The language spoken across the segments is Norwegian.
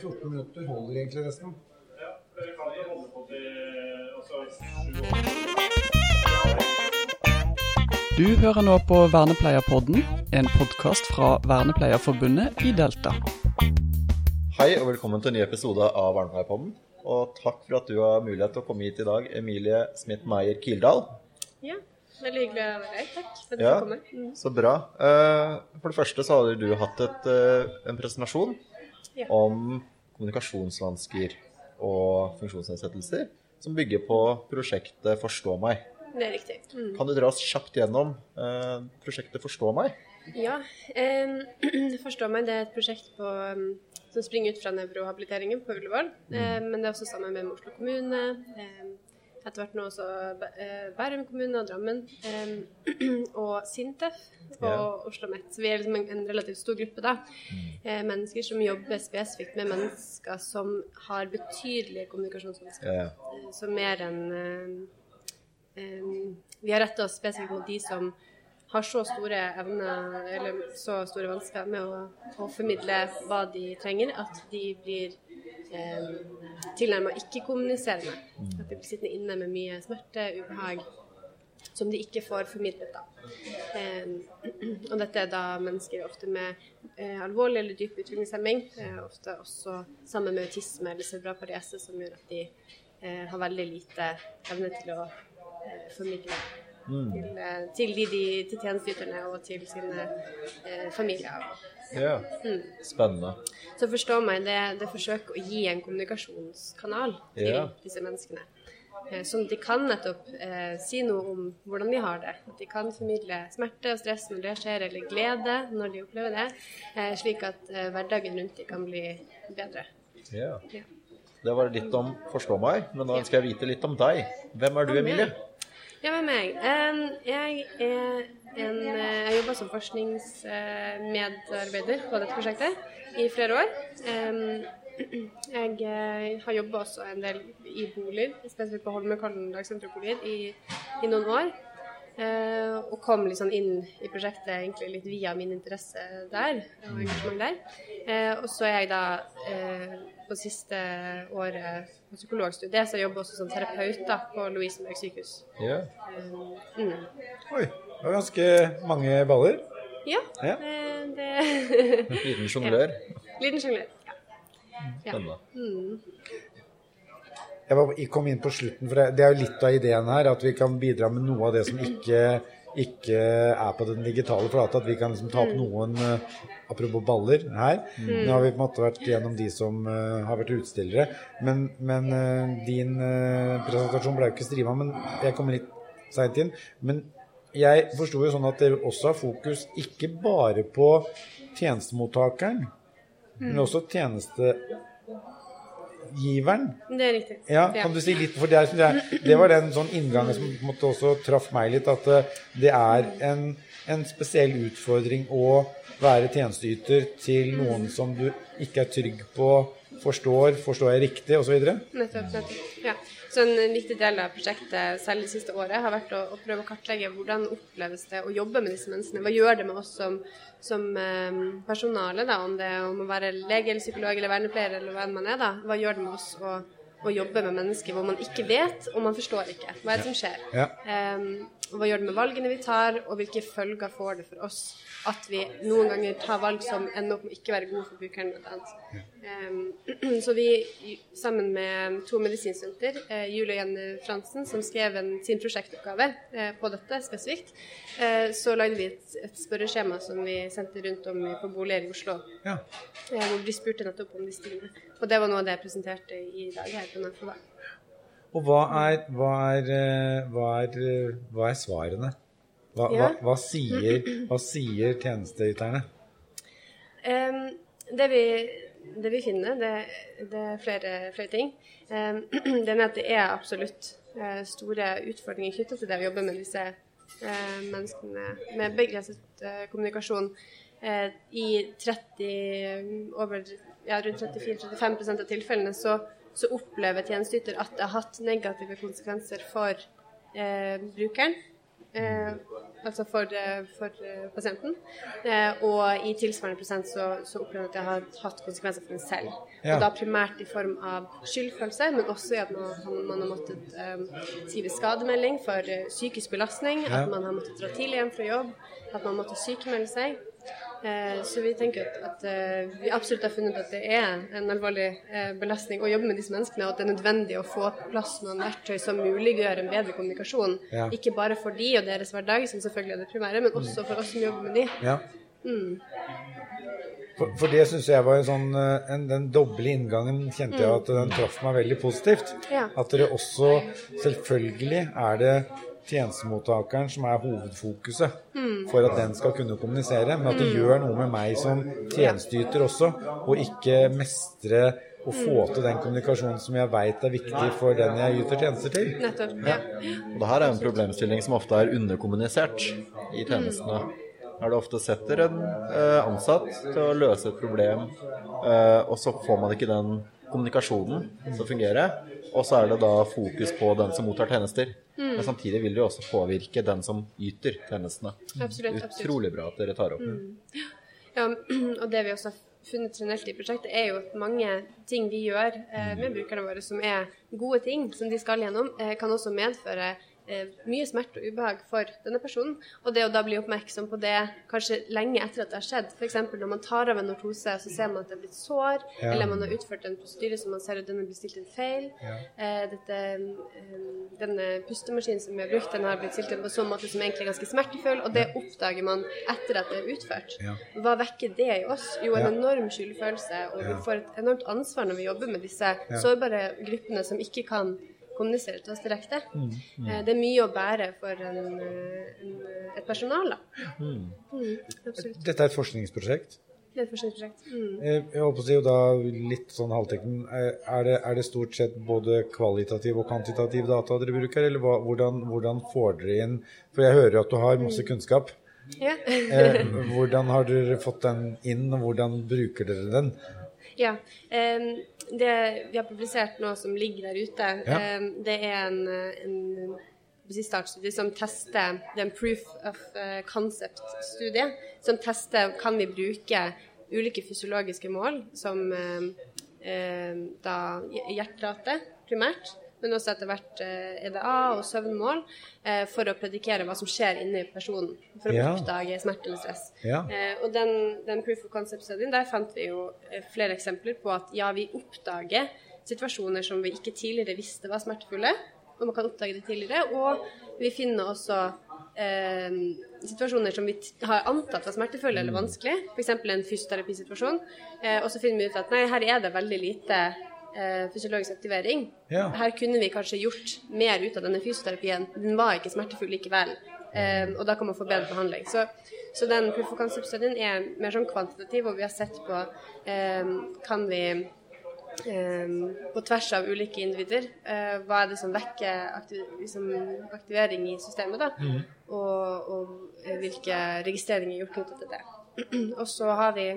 14 minutter holder egentlig resten. Du hører nå på Vernepleierpodden, en podkast fra Vernepleierforbundet i Delta. Hei og velkommen til en ny episode av Vernepleierpodden. Og takk for at du har mulighet til å komme hit i dag, Emilie Smith-Meyer Kildahl. Ja, veldig hyggelig å være her. Takk for at Ja, du kom. Mm. så bra. Eh, For det første så hadde du hatt et, eh, en presentasjon Ja. om kommunikasjonsvansker og funksjonsnedsettelser, som bygger på prosjektet Forstå meg. Det er riktig. Mm. Kan du dra oss kjapt gjennom eh, prosjektet Forstå meg? Ja, eh, Forstå meg. Det er et prosjekt på, som springer ut fra nevrohabiliteringen på Ullevål. Eh, men det er også sammen med Oslo kommune. Etter hvert nå også eh, Bærum kommune og Drammen. Eh, og Sintef og Ja. Oslo Met. Så vi er liksom en, relativt stor gruppe da. Eh, mennesker som jobber spesifikt med mennesker som har betydelige kommunikasjonsvansker. Ja, Så mer enn Vi har retta oss spesifikt mot de som har så store evner, eller så store vansker med å, å formidle hva de trenger, at de blir eh, tilnærma ikke-kommuniserende. At de blir sittende inne med mye smerte, ubehag, som de ikke får formidlet. da. Eh, og dette er da mennesker ofte med eh, alvorlig eller dyp utviklingshemming, eh, ofte også sammen med autisme eller cerebralparese, som gjør at de eh, har veldig lite evne til å eh, formidle til, eh, til, de, de, til tjenesteyterne og til sine familier. Ja. Spennende. Så forstå meg, det, det forsøker å gi en kommunikasjonskanal til Ja. disse menneskene. Som Sånn at de kan nettopp eh, si noe om hvordan de har det. At de kan formidle smerte og stress når det skjer, eller glede når de opplever det. Eh, slik at eh, hverdagen rundt dem kan bli bedre. Ja. Ja. Det var litt om Forstå meg, men nå ønsker jeg vite litt om deg. Hvem er du, Emilie? Ja, med meg. Jeg er en eh, Jeg jobber som forskningsmedarbeider på dette prosjektet i flere år. Jeg eh, har jobba også en del i boliger, spesielt på Holmenkollen dagsenterboliger, i, i noen år. Eh, og kom liksom inn i prosjektet egentlig litt via min interesse der og engasjement der. Eh, og så er jeg da eh, på siste året på psykologstudiet, så jeg jobber også som terapeut da, på Lovisenberg sykehus. Ja. Eh, mm. Oi, det var ganske mange baller. Ja, Ja. eh, det Liten sjonglør. Liten sjonglør. Ja. Spennende. Ja. var- jeg kom inn på slutten, for det er jo litt av ideen her, at vi kan bidra med noe av det som ikke, ikke er på den digitale flata. At vi kan liksom ta opp noen eh, Apropos baller her. Nå har vi på en måte vært gjennom de som eh, har vært utstillere. Men, men eh, din presentasjon ble jo ikke strima, men jeg kommer litt seint inn. Men jeg forsto jo sånn at dere også har fokus ikke bare på tjenestemottakeren, men også tjenestegiveren. Det er riktig. Ja, kan du si litt, for det, er, det var den sånn inngangen som på en måte også traff meg litt, at eh, det er en, en spesiell utfordring å være tjenesteyter til noen som du ikke er trygg på, forstår, forstår jeg riktig, osv. Nettopp. nettopp. Ja. Så en viktig del av prosjektet selv det siste året har vært å, å prøve å kartlegge hvordan oppleves det å jobbe med disse menneskene. Hva gjør det med oss som, som eh, personale, da, om det er om å være lege eller psykolog eller vernepleier eller hva enn man er. da. Hva gjør det med oss å, å jobbe med mennesker hvor man ikke vet, og man forstår ikke. Hva er det som skjer? Ja. Og hva gjør det med valgene vi tar, og hvilke følger får det for oss at vi noen ganger tar valg som ender opp med ikke være gode for brukeren. annet. Så vi, sammen med to medisinstudenter, eh, Julie og Jenny Fransen, som skrev en, sin prosjektoppgave eh, på dette spesifikt, eh, så lagde vi et, et spørreskjema som vi sendte rundt om på boliger i Oslo. Ja. eh, hvor de spurte nettopp om disse tingene. Og det var noe av det jeg presenterte i dag her på NFO. Og hva er, hva er, eh, hva er, eh, hva er svarene? Hva, Ja. hva, sier, hva sier tjenesteyterne? Um, det, vi, det vi finner, det, det er flere, flere ting. Um, det er at det er absolutt eh, store utfordringer knyttet til det å jobbe med disse uh, menneskene med begrenset uh, kommunikasjon. I 30, over, ja, rundt 34-35% av tilfellene så, så opplever tjenesteyter at det har hatt negative konsekvenser for eh, brukeren. eh, altså for, eh, for eh, pasienten. Eh, og i tilsvarende prosent så, så opplever jeg at det har hatt konsekvenser for en selv. Ja. Og da primært i form av skyldfølelse, men også i at man, man har måttet eh, skrive skademelding for eh, psykisk belastning, Ja. at man har måttet dra tidlig hjem fra jobb, at man måtte sykemelde seg. Eh, Så vi tenker at, at eh, vi absolutt har funnet at det er en alvorlig eh, belastning å jobbe med disse menneskene, og at det er nødvendig å få på plass noen verktøy som muliggjør en bedre kommunikasjon. Ja. Ikke bare for de og deres hverdag, som selvfølgelig er det primære, men også for oss som jobber med de. Ja. For, for det syns jeg var en sånn en, Den doble inngangen kjente jeg at den traff meg veldig positivt. Ja. At dere også Selvfølgelig er det tjenestemottakeren som er hovedfokuset for at den skal kunne kommunisere, men at det gjør noe med meg som tjenesteyter også, og ikke mestre å få til den kommunikasjonen som jeg veit er viktig for den jeg yter tjenester til. Nettopp. Ja. Og det her er en problemstilling som ofte er underkommunisert i tjenestene. Her det ofte setter en eh, ansatt til å løse et problem, eh, og så får man ikke den kommunikasjonen som fungerer. Og så er det da fokus på den som mottar tjenester. Men samtidig vil det jo også påvirke den som yter tjenestene. Absolutt. Utrolig bra at dere tar opp. Ja, og det vi også har funnet generelt i prosjektet, er jo at mange ting vi gjør eh, med brukerne våre som er gode ting, som de skal gjennom, eh, kan også medføre mye smerte og ubehag for denne personen. Og det å da bli oppmerksom på det kanskje lenge etter at det har skjedd, f.eks. når man tar av en ortose, så ser man at det er blitt sår, Ja. eller man har utført en prosedyre som man ser at den er blitt stilt en feil. Eh, dette, eh, denne pustemaskinen som vi har brukt, den har blitt stilt inn på en sånn måte som egentlig er ganske smertefull, og det oppdager man etter at det er utført. Ja. Hva vekker det i oss? Jo, en Ja. enorm skyldfølelse, og vi får et enormt ansvar når vi jobber med disse sårbare gruppene som ikke kan kommunisere til oss direkte. Mm, mm. Det er mye å bære for en, eh, en, et personal, da. Mm, absolutt. Dette er et forskningsprosjekt. Det er et forskningsprosjekt. Mm. Eh, Jeg håper å si jo da litt sånn halvtekten. eh, Er det, er det stort sett både kvalitativ og kvantitativ data dere bruker, eller hva, hvordan, hvordan får dere inn For jeg hører jo at du har masse kunnskap. Ja. Eh, hvordan har dere fått den inn, og hvordan bruker dere den? Ja. Um, det vi har publisert nå som ligger der ute, Ja. um, det er en, en startstudie som tester Det er en proof of eh, concept-studie som tester kan vi bruke ulike fysiologiske mål, som um, da hjerterate primært, men også etter hvert eh, EDA og søvnmål, eh, for å predikere hva som skjer inni personen. For å Ja. oppdage smerte eller stress. Ja. Eh, og den, den proof of concept-studien, der fant vi jo flere eksempler på at ja, vi oppdager situasjoner som vi ikke tidligere visste var smertefulle, og man kan oppdage det tidligere. Og vi finner også eh, situasjoner som vi har antatt var smertefulle eller vanskelig, f.eks. en fysioterapisituasjon. Eh, og så finner vi ut at nei, her er det veldig lite eh, fysiologisk aktivering. Ja. Her kunne vi kanskje gjort mer ut av denne fysioterapien. Den var ikke smertefull likevel. Eh, og da kan man få bedre behandling. Så, så den proof of concept-studien er mer sånn kvantitativ, og vi har sett på eh, kan vi eh, på tvers av ulike individer, eh, hva er det som vekker aktiv liksom, aktivering i systemet, da, og, og eh, hvilke registreringer er gjort knyttet til det. og så har vi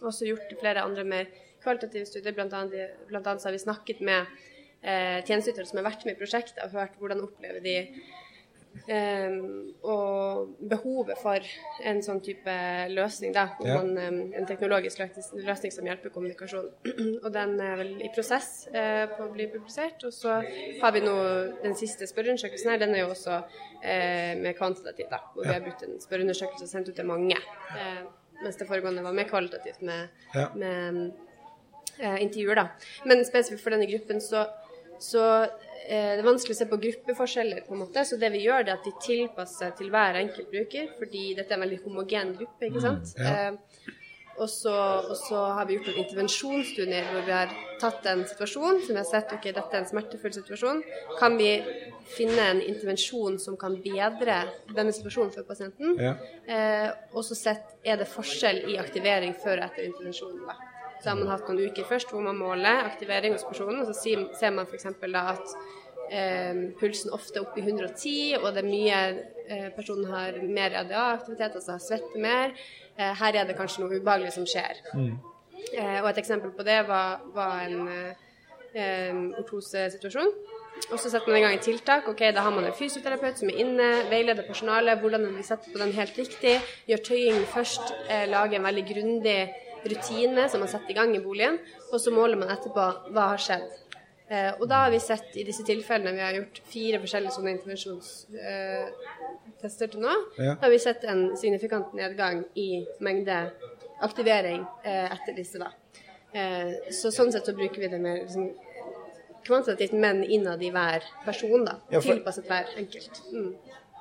også gjort flere andre mer kvalitative studier. Blant annet, blant annet så har vi snakket med eh, tjenesteytere som har vært med i prosjektet, og hørt hvordan opplever de eh, og behovet for en sånn type løsning, da. Ja. man, eh, en teknologisk løsning som hjelper kommunikasjon. og den er vel i prosess eh, på å bli publisert. Og så har vi nå den siste spørreundersøkelsen her, den er jo også eh, mer kvantitativ, da. Hvor vi har brukt en spørreundersøkelse og sendt ut til mange. Eh, mens det foregående var mer kvalitativt med, Ja. med eh, intervjuer, da. Men spesifikt for denne gruppen så, så eh, det er vanskelig å se på gruppeforskjeller, på en måte. Så det vi gjør, det er at de tilpasser til hver enkelt bruker, fordi dette er en veldig homogen gruppe, ikke sant. ja. Eh, og så, og så har vi gjort en intervensjonsstudie hvor vi har tatt en situasjon som vi har sett ok, dette er en smertefull situasjon. Kan vi finne en intervensjon som kan bedre denne situasjonen for pasienten? Ja. Eh, og så sett er det forskjell i aktivering før og etter intervensjonen. Da. Så har man hatt noen uker først hvor man måler aktivering hos personen, og så ser man f.eks. da at eh, pulsen ofte er oppe i 110, og det er mye eh, Personen har mer ADA-aktivitet, altså svetter mer. Eh, her er det kanskje noe ubehagelig som skjer. Eh, og et eksempel på det var, var en eh, ortosesituasjon. og så setter man i gang et tiltak. Ok, Da har man en fysioterapeut som er inne, veileder personalet, hvordan vi setter på den helt riktig. Gjør tøying først, eh, lager en veldig grundig rutine som man setter i gang i boligen. Og så måler man etterpå hva har skjedd. Eh, og da har vi sett i disse tilfellene vi har gjort fire forskjellige sånne intervensjonstester til nå, Ja. har vi sett en signifikant nedgang i mengde aktivering eh, etter disse. da. Eh, så sånn sett så bruker vi det mer liksom, kvantitativt, men innad i hver person. da, Ja, for- Tilpasset hver enkelt. Mm.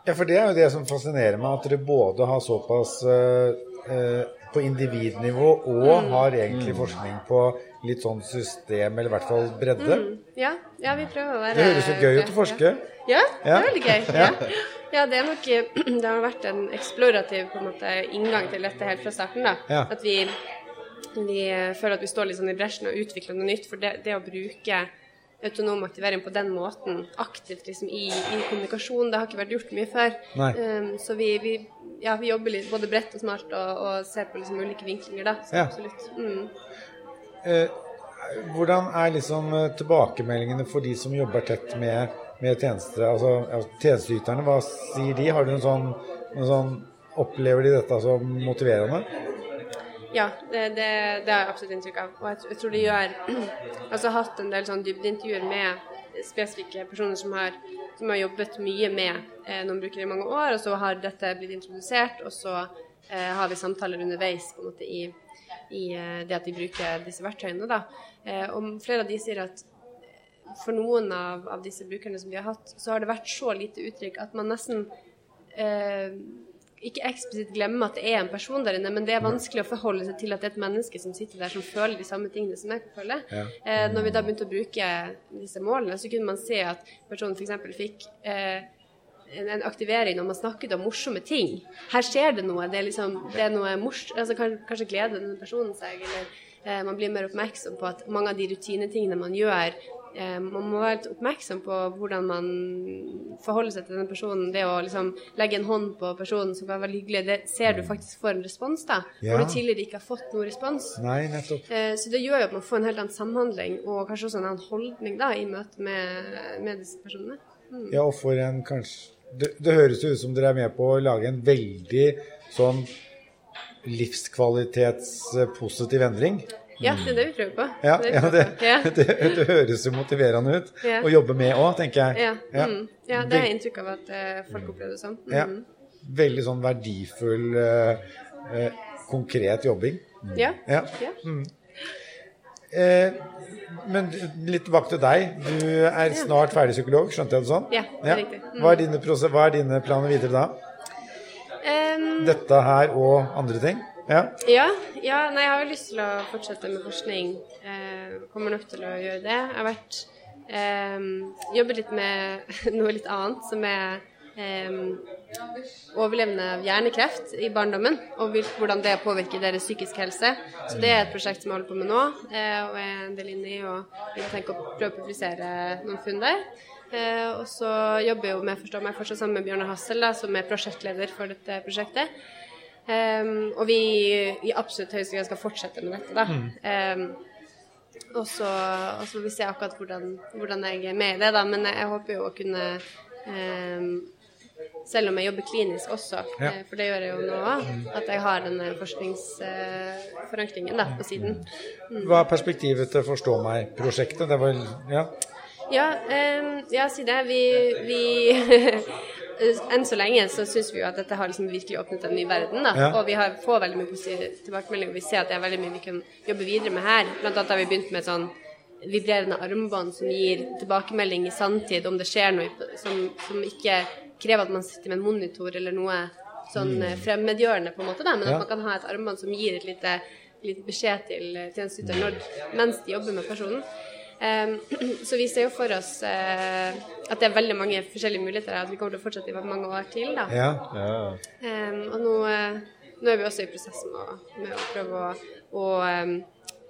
Ja, for det er jo det som fascinerer meg, at dere både har såpass eh, eh, på individnivå og har egentlig forskning på litt sånn system, eller i hvert fall bredde. Ja, ja, vi prøver å være Det høres jo gøy ut å forske. Ja, det er veldig gøy. Ja. ja, det er nok Det har vært en eksplorativ på en måte, inngang til dette helt fra starten. da. At vi, vi føler at vi står litt sånn i bresjen og utvikler noe nytt. For det, det å bruke autonom aktivering på den måten, aktivt liksom i, i kommunikasjon, det har ikke vært gjort mye før. Um, så vi, vi, ja, vi jobber litt både bredt og smart og, og ser på liksom ulike vinklinger, da. Så Ja. absolutt. Mm. Eh, hvordan er liksom eh, tilbakemeldingene for de som jobber tett med, med tjenester? Altså ja, tjenesteyterne, hva sier de? Har du en sånn, en sånn Opplever de dette som motiverende? Ja, det, det, det har jeg absolutt inntrykk av. Og jeg, jeg tror det gjør Altså har hatt en del sånn dybdeintervjuer med spesifikke personer som har, som har jobbet mye med eh, noen brukere i mange år, og så har dette blitt introdusert, og så eh, har vi samtaler underveis på en måte i, i eh, det at de bruker disse verktøyene. Da. Eh, og flere av de sier at for noen av, av disse brukerne som vi har hatt, så har det vært så lite uttrykk at man nesten eh, ikke eksplisitt glemme at det er en person der inne, men det er vanskelig å forholde seg til at det er et menneske som sitter der som føler de samme tingene som jeg føler. Ja. Eh, når vi da begynte å bruke disse målene, så kunne man se at personen f.eks. fikk eh, en, en aktivering når man snakket om morsomme ting. Her skjer det noe. Det er, liksom, det er noe mors altså, kanskje, gleder denne personen seg, eller eh, man blir mer oppmerksom på at mange av de rutinetingene man gjør, man må være litt oppmerksom på hvordan man forholder seg til denne personen. Det å liksom legge en hånd på personen som kan være veldig hyggelig, det ser du faktisk får en respons da. Ja. Hvor du tidligere ikke har fått noen respons. Nei, nettopp. Eh, Så det gjør jo at man får en helt annen samhandling, og kanskje også en annen holdning da, i møte med, med disse personene. Ja, og for en kanskje det, det høres ut som dere er med på å lage en veldig sånn livskvalitetspositiv endring. Ja, det er det vi prøver på. Ja, Det ja, det, det, det høres jo motiverende ut Ja. å jobbe med òg, tenker jeg. Ja, Ja. mm. ja, det er inntrykk av at eh, folk opplever det sånn. Ja. Mhm. Veldig sånn verdifull, eh, eh, konkret jobbing. Ja. Ja. Ja. Eh, men litt tilbake til deg. Du er snart ferdig psykolog, skjønte jeg det sånn? Ja, det er riktig. Mm. Hva, er hva er dine planer videre da? Um, Dette her og andre ting? Ja. ja, ja, nei, jeg har jo lyst til å fortsette med forskning. Eh, kommer nok til å gjøre det. Jeg har vært eh, jobbet litt med noe litt annet, som er eh, overlevende av hjernekreft i barndommen, og hvordan det påvirker deres psykiske helse. Så det er et prosjekt som jeg holder på med nå, eh, og er en del inne i, og jeg tenker å prøve å publisere noen funn der. Eh, og så jobber jeg jo med forstår meg fortsatt sammen med Bjørnar Hassel, da, som er prosjektleder for dette prosjektet. Em, og vi i absolutt høyeste grad skal fortsette med dette, da. Mm. så og så får vi se akkurat hvordan, hvordan jeg er med i det, da. Men jeg, jeg håper jo å kunne um, selv om jeg jobber klinisk også, Ja. eh, for det gjør jeg jo nå òg, at jeg har denne forskningsforankringen da, på siden. Hva er perspektivet til Forstå meg-prosjektet? Det var Ja. Ja, um, ja si det. Vi, vi Enn så lenge så syns vi jo at dette har liksom virkelig åpnet en ny verden. da, Ja. Og vi har, får veldig mye positive tilbakemeldinger. Vi ser at det er veldig mye vi kan jobbe videre med her. Blant annet har vi begynt med sånn vibrerende armbånd som gir tilbakemelding i sanntid om det skjer noe som, som ikke krever at man sitter med en monitor eller noe sånn mm. fremmedgjørende, på en måte, da, men Ja. at man kan ha et armbånd som gir et lite, lite beskjed til eh, tjenesteyter mens de jobber med personen. Em, så vi ser jo for oss eh, at det er veldig mange forskjellige muligheter her, at vi kommer til å fortsette i mange år til. da. ja. Ja. Og nå, eh, nå er vi også i prosess med med å prøve å, å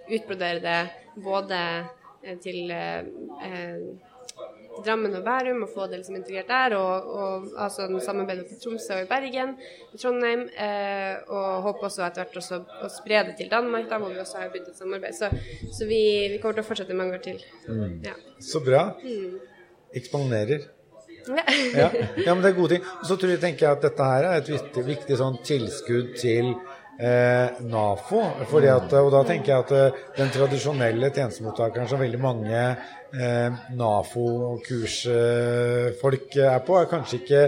utbrodere det både eh, til eh, Drammen og Bærum og få det liksom integrert der, og, og altså samarbeide til Tromsø og i Bergen, i Trondheim, eh, og håper også etter hvert også å spre det til Danmark, da hvor vi også har begynt et samarbeid. Så, så vi, vi kommer til å fortsette mange år til. Ja. Så bra. eksponerer. Ja. Ja, ja, men det er gode ting. Og så tror jeg, tenker jeg at dette her er et viktig, viktig sånn tilskudd til eh, NAFO. Fordi at, og da tenker jeg at eh, den tradisjonelle tjenestemottakeren som veldig mange eh, NAFO-kursfolk er på, er kanskje ikke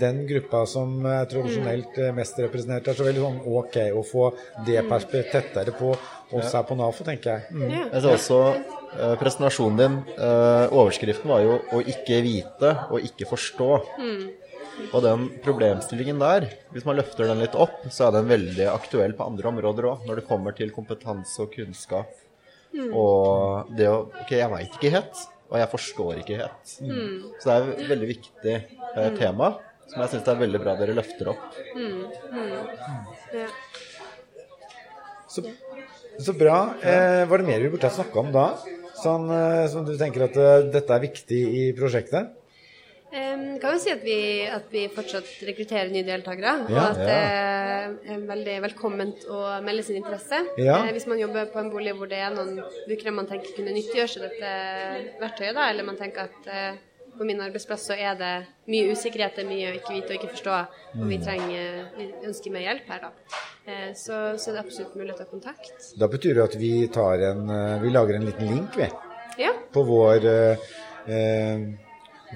den gruppa som er tradisjonelt eh, mest representert. Det er så veldig sånn ok å få det perspektivet tettere på oss her på NAFO, tenker jeg. Mm. Ja. Jeg ser også eh, presentasjonen din. eh, overskriften var jo 'å ikke vite og ikke forstå'. Og den problemstillingen der, hvis man løfter den litt opp, så er den veldig aktuell på andre områder òg, når det kommer til kompetanse og kunnskap. Og det å Ok, jeg veit ikke helt, og jeg forstår ikke helt. Så det er et veldig viktig eh, tema, som jeg syns det er veldig bra dere løfter opp. Ja. Så, så bra. Eh, var det mer vi burde ha snakka om da? Sånn, eh, som du tenker at eh, dette er viktig i prosjektet? Um, kan jo si at vi, at vi fortsatt rekrutterer nye deltakere, og at det er veldig velkomment å melde sin interesse. Ja. Eh, hvis man jobber på en bolig hvor det er noen brukere man tenker kunne nyttiggjøre seg dette verktøyet, da, eller man tenker at på min arbeidsplass så er det mye usikkerhet, det er mye å ikke vite og ikke forstå, og vi trenger, vi ønsker mer hjelp her, da. Eh, så, så det er absolutt mulig å ta kontakt. Da betyr det at vi tar en eh, Vi lager en liten link, vi. Ja, På vår eh, eh,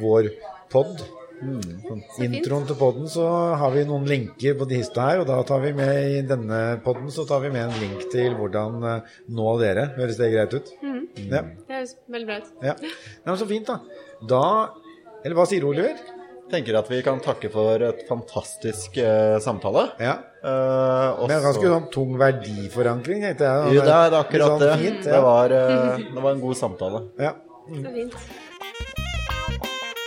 vår pod. Sånn, fint. Introen til podden så har vi noen linker på de hista her, og da tar vi med i denne podden så tar vi med en link til hvordan eh, nå dere. Høres det greit ut? Ja. det høres veldig bra ut. ja. Nei, men så fint, da. Da Eller hva sier Oliver? Tenker at vi kan takke for et fantastisk eh, samtale. Ja. Eh, også... Med en ganske sånn tung verdiforankring, tenkte jeg. Jo, det er akkurat Litt det. sånn Fint, Det, var, eh, det var en god samtale. ja. Det er fint.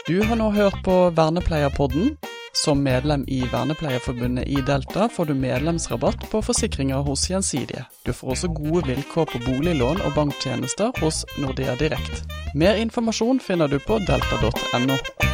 Du har nå hørt på Vernepleierpodden. Som medlem i Vernepleierforbundet i Delta får du medlemsrabatt på forsikringer hos Gjensidige. Du får også gode vilkår på boliglån og banktjenester hos Nordea Direkt. Mer informasjon finner du på delta.no.